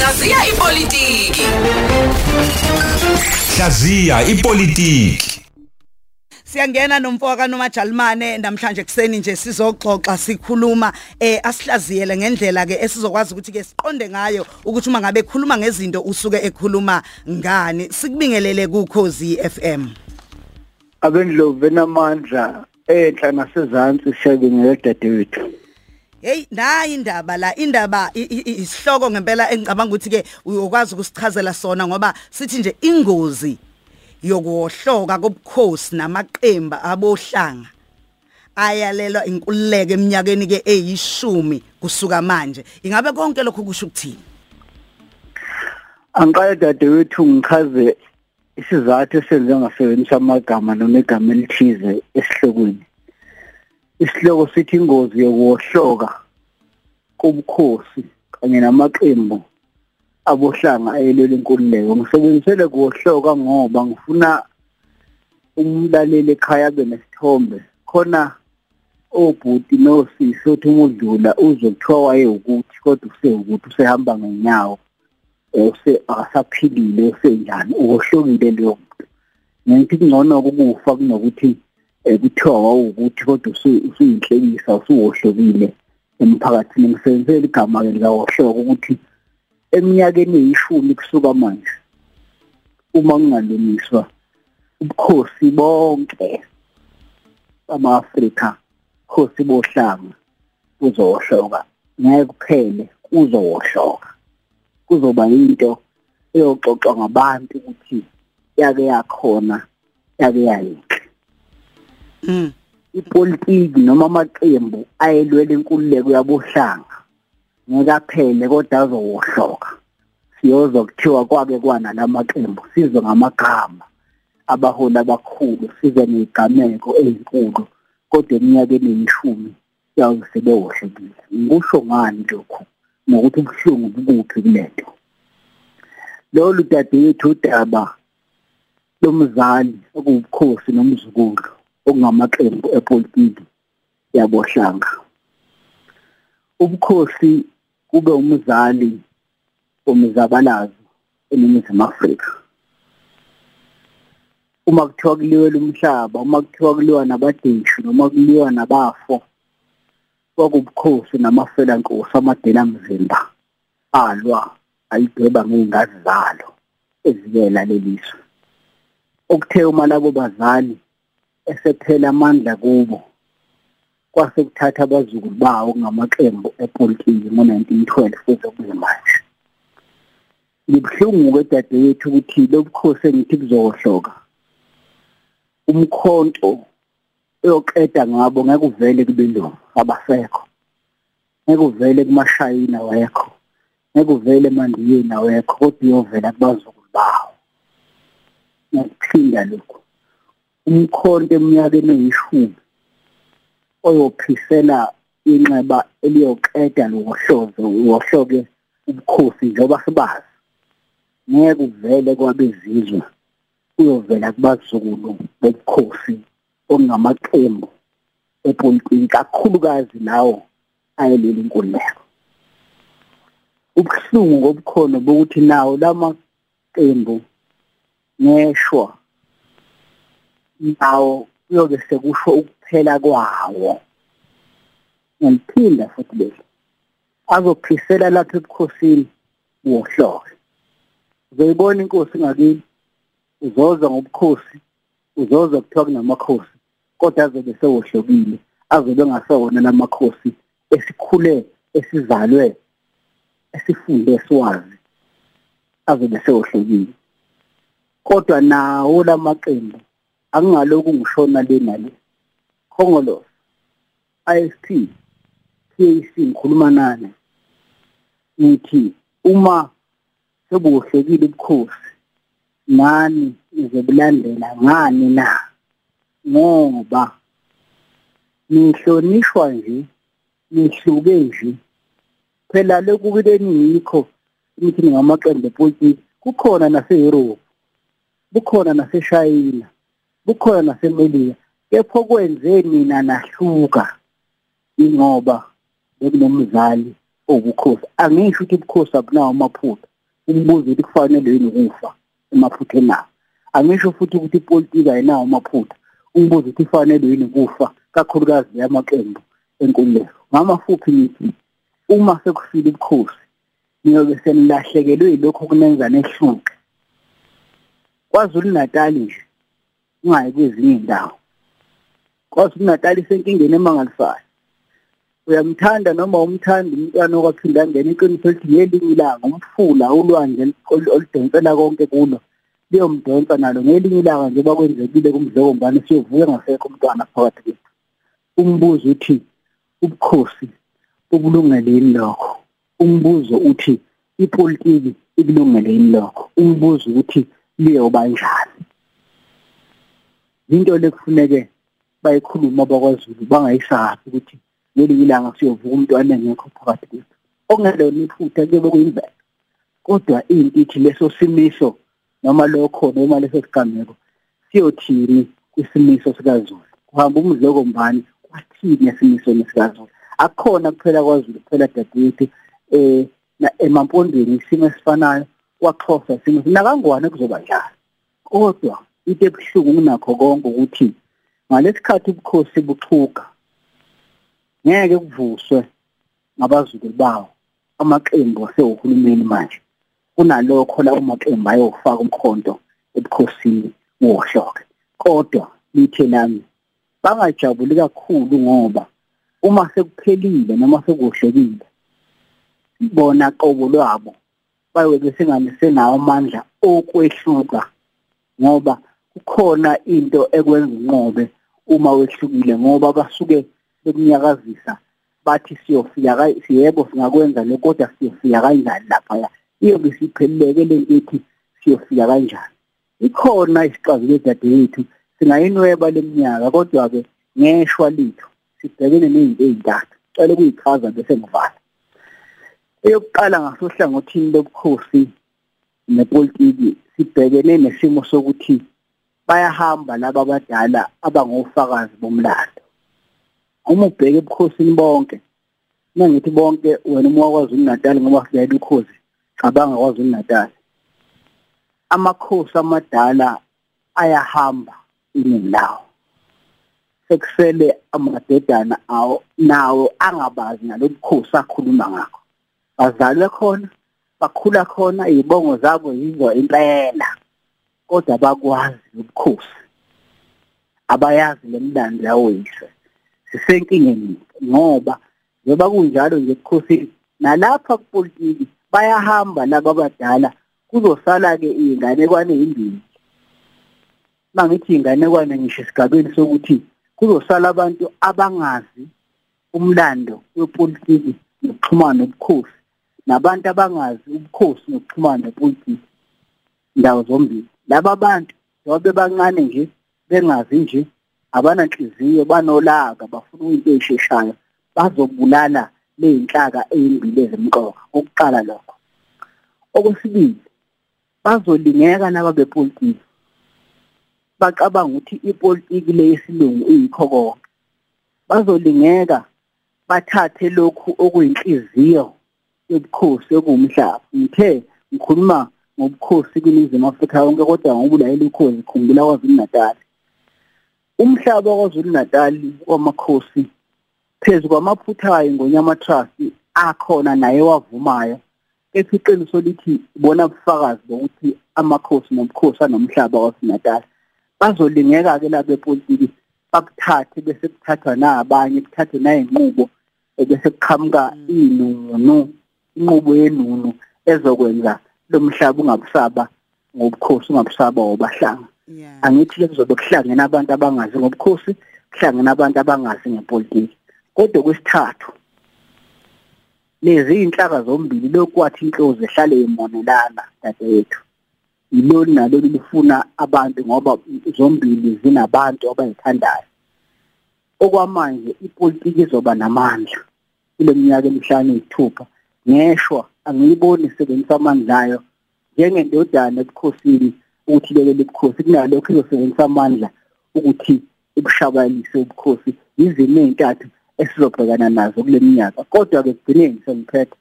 Hlaziya ipolitiki. Hlaziya ipolitiki. Siyangena nomfoka nomajalimane namhlanje kuseni nje sizoxoxa sikhuluma eh asihlaziyele ngendlela ke esizokwazi ukuthi ke siqonde ngayo ukuthi uma ngabe khuluma ngezinto usuke ekhuluma ngani sikubingelele kuKhozi FM abendlovu benamandla enhla nasezantsi siyabingelela dadewethu Hey nayi indaba la indaba isihloko ngempela engicabanga ukuthi ke uyokwazi ukusichazela sona ngoba sithi nje ingozi yokuhloka kobukhosi namaqemba abohlanga ayalelwa inkululeko eminyakeni ke eyishumi kusuka manje. Ingabe konke lokho kusho ukuthini? Angiqale dadewethu ngichaze isizathu esenze ngasebenzisa amagama noma igama elithize esihlokweni. Isihloko sithi ingozi yokuhloka kobukhosi kanye namaqembu abohlanga ayelwela inkululeko. Ngisebenzisele kuhloka ngoba ngifuna umlaleli ekhaya abe nesithombe. Khona obhuti nosisi othi uma udlula uzwe kuthiwa waye ukuthi kodwa usewukuthi usehamba ngenyawo use akasaphilile usenjani uwohlokile leyo muntu. Ngithi kungcono ukufa kunokuthi eh, kuthiwa wawukuthi kodwa usu- usuyinhlekisa usuwohlokile emphakathini. Ngisebenzele igama ke likawohloka ukuthi eminyakeni eyishumi kusuka manje uma kungalungiswa ubukhosi bonke bama-Afrika khosi bohlanga kuzohloka ngeke kuphele kuzohloka kuzoba into eyoxoxwa ngabantu ukuthi yake yakhona yake yayinhle mm ipolitiki noma amaqembu ayelwela inkululeko yabohlanga ngeke aphele kodwa azowohloka. Siyozwa kuthiwa kwake kwana lamaqembu sizwe ngamagama abaholi abakhulu size nezigameko ezinkulu kodwa eminyakeni eyishumi yawe sebewohlekile ngikusho ngani lokhu? Nokuthi ubuhlungu bukuphi kulento? Lolu dadewethu udaba lomzali okuwubukhosi nomzukulu. Okungamaqembu epolitiki yabohlanga. Ubukhosi kube umzali womzabalazo eNingizimu Afrika. Uma kuthiwa kuliwela umhlaba uma kuthiwa kuliwa nabadeshu noma kuliwa nabafo kwakubukhosi namafela nkosi amadela mzimba alwa ayidweba ngeengazi zalo eziyela leliswe okuthe uma labo bazali esephela amandla kubo kwase kuthatha abazukulu bawo ngamaqembu epolitiki ngo-1912 kuze kube manje. Ngibhlungu-ke dadewethu ukuthi lobukhosi engithi kuzohloka umkhonto eyoqeda ngabo ngeke uvele kubelungu abasekho. Ngeke uvele kumashayina wekho ngeke uvele emandiyeni awekho kodwa uyovela kubazukulu bawo. Ngikuphinda lokhu. Umkhonto eminyakeni eyishumi oyophisela inxeba eliyoqeda lokuhlozo wohloke ubukhosi njengoba sibazi. Ngeke uvele kwabezizwe uyovela kubazukulu bobukhosi okungamaqembu epolitiki kakhulukazi lawo ayeleli inkululeko ubuhlungu ngobukhono bokuthi nawo lamaqembu ngeshwa nawo kuyobe sekusho ukuphela kwawo. Ngiphinda futhi lelo azophisela lapha ebukhosini wohloke uzoyibona inkosi ngakini uzoza ngobukhosi? Uzoza kuthiwa kunamakhosi? Kodwa azobe sewohlokile azobe engasewona lamakhosi esikhule esizalwe esifunde siwazi. Azobe sewohlokile kodwa nawo lamaqembu akungaloku ngishona le nale Khongolose ISP CAC ngikhuluma nani? Ngithi uma sebuhlekile ubukhosi ngani izobulandela ngani na? Ngoba nihlonishwa nje nihluke nje. Phela lokhu kuleni yikho ukuthi ngamaqembu epolitiki kukhona nase-Europe bukhona naseshayina. Bukhona nasemelika kepha okwenze mina nahluka ingoba bekunomzali obukhosi. Angisho ukuthi ubukhosi abunawo amaphutha. Umbuzo ukuthi kufanele yini ukufa emaphutheni nawo angisho futhi ukuthi ipolitiki ayinawo amaphutha. Umbuzo ukuthi kufanele yini ukufa kakhulukazi yamaqembu enkululeko. Ngamafuphi ngithi uma sekufika ibukhosi niyobe senilahlekelwe yilokho kunenza nehluke. KwaZulu Natal nje ungayi kwezinye indawo KwaZulu Natal isenkingeni emangalisayo uyamthanda noma umthandi umntwana okwaphinda angena iqiniso elithi ngelinye ilanga umfula ulwandle oludonsela konke kulo. Liyomdonsa nalo ngelinye ilanga nje bakwenzekile kumdlokombane siyovuka ngasekho umntwana phakathi kwethu. Umbuzo uthi ubukhosi ubulungeleni lokho? Umbuzo uthi ipolitiki ikulungeleni lokho? Umbuzo ukuthi liyoba njani? Into lekufuneke bayikhuluma bakwaZulu bangayisabi ukuthi ngelinye ilanga siyovuka umntwana engekho phakathi kwethu. Okungelona iphutha kuyobe kuyimvelo. Kodwa into leso simiso noma lokho noma leso sigameko siyothini kwisimiso sikaZulu? Kuhamba umdloko mbani? Kwathini esimisweni sikaZulu? Akukhona kuphela kwaZulu kuphela dadewethu eh emampondweni isimo esifanayo kwaXhosa isimo nakangwane kuzoba njalo. Kodwa into ebuhlungu kunakho konke ukuthi ngalesikhathi ubukhosi buchuka ngeke kuvuswe ngabazukulu bawo amaqembu asehulumeni manje. Kunalokho la amaqembu ayofaka umkhonto ebukhosini wohloke. Kodwa lithe lami bangajabuli kakhulu ngoba uma sekuphelile noma sekuhlekile bona qobo lwabo bayobe senganisenawo amandla okwehluka ngoba kukhona into ekwenza unqobe uma wehlukile ngoba basuke bekunyakazisa bathi siyofika siyebo singakwenza lokho kodwa siyofika kanjani lapha iyobe sipheleleke lento ethi siyofika kanjani? Ikhona isixazululo dadewethu singayinweba leminyaka kodwa ke ngeshwa litho sibhekene nezinto ezintathu cela ukuyichaza bese ngivala eyokuqala ngasohlangothini lobukhosi nepolitiki sibhekene nesimo sokuthi bayahamba laba abadala abangofakazi bomlando. Uma ubheka ebukhosini bonke mangithi bonke wena uma wakwaZulu Natal ngoba siyayela ukhozi cabanga kwaZulu Natal amakhosi amadala ayahamba iningi lawo. Sekusele amadodana awo nawo angabazi nalobukhosi akhuluma ngakho. Bazalwe khona bakhula khona izibongo zabo yizo impela. Kodwa bakwazi ubukhosi abayazi lemlando yawoyise sisenkingeni ngoba njengoba kunjalo nje ebukhosini nalapha kupolitiki bayahamba laba abadala kuzosala ke inganekwane ezimbili. Mangithi inganekwane ngisho esigabeni sokuthi kuzosala abantu abangazi umlando wepolitiki nokuxhumana nobukhosi nabantu abangazi ubukhosi nokuxhumana nepolitiki. Ndawo zombili. Laba bantu njengoba bebancane nje bengazi nje abananhliziyo banolaka bafuna into eyisheshayo bazobulala leyinhlaka ezimbili ezimqoka. Okuqala lokho. Okwesibili bazolingeka laba bepolitiki. Bacabanga ukuthi ipolitiki leyesilungu iyikho konke. Bazolingeka bathathe lokhu okuyinhliziyo yobukhosi okuwumhlaba ngithe ngikhuluma ngobukhosi kwinizimo Afrika yonke kodwa ngobulayela ukhozi khumbula kwaZulu Natal umhlaba kwaZulu Natal wamakhosi phezu kwamaphuthayo ngonyama trust akhona naye wavumayo ethi iqiniso lithi bona bufakazi bokuthi amakhosi nobukhosi anomhlaba kwaZulu Natal bazolingeka ke labe politiki bakuthathe bese kuthathwa nabanye kuthathwe nayinqubo bese kuqhamuka inunu inqubo yenunu ezokwenza lo mhlaba ungabusaba ngobukhosi ungabusaba obahlanga angithi kuzobe kuhlangene abantu abangazi ngobukhosi kuhlangene abantu abangazi ngepolitiki. Kodwa kwesithathu lezi inhlaka zombili lokwathi inhlozi ehlale imonelana dadewethu. Yilona nalona lifuna abantu ngoba zombili zinabantu abayithandayo. Okwamanje ipolitiki izoba namandla. Kule minyaka emihlanu eyithupha ngeshwa angiyiboni isebenzisa amandla ayo. Njengendodana ebukhosini ukuthi ibekele ubukhosi kunalokho izosebenzisa amandla ukuthi ibushabalise ubukhosi. Izimo ezintathu esizobhekana nazo kule minyaka. Kodwa ke kugcineni sengiphethe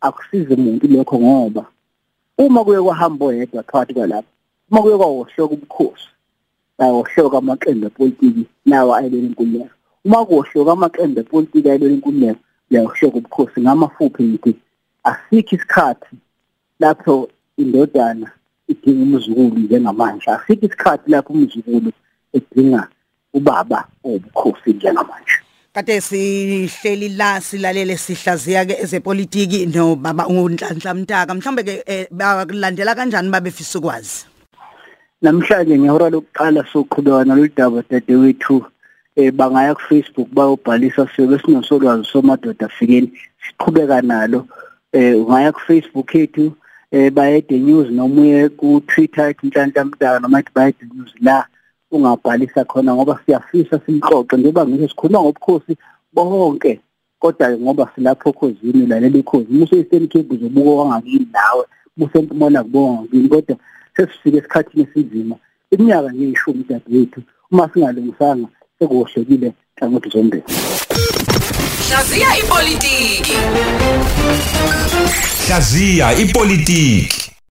akusize umuntu lokho ngoba uma kuye kwahamba oyedwa phakathi kwalapho uma kuye kwawohloka ubukhosi ayohloka amaqembu epolitiki nawo ayelela inkululeko. Uma kuwohloka amaqembu epolitiki ayelela inkululeko uyayohloka ubukhosi ngamafuphi ngithi asikho isikhathi lapho indodana idinga umzukulu njengamanje. Asikho isikhathi lapho umzukulu edinga ubaba obukhosi njengamanje. Kade sihleli la silalele sihlaziya ke ezepolitiki no baba uNhlanhla Mtaka. Mhlambe ke eh, bakulandela kanjani babefisa ukwazi? Namhlanje ngehora lokuqala soqhubeka nalolu daba dadewethu eh bangaya ku Facebook bayobhalisa siyobe sinosolwazi somadoda afikeni siqhubeka nalo. Eh ungaya ku Facebook yethu eh bayede news noma uye ku Twitter ethi Nhlanhla Mtaka noma ethi bayede news la ungabhalisa khona ngoba siyafisa simxoxe njengoba ngisho sikhuluma ngobukhosi bonke. Kodwa ngoba silapho khosini lalela ikhosi muse Eastern Cape uzobuka wangakini nawe muse empumela kubonga ngini kodwa sesifike esikhathini esinzima iminyaka nje ishumi dadewethu uma singalungisanga sekuwohlekile hlangothi zombili Hlaziya ipolitiki. Hlaziya ipolitiki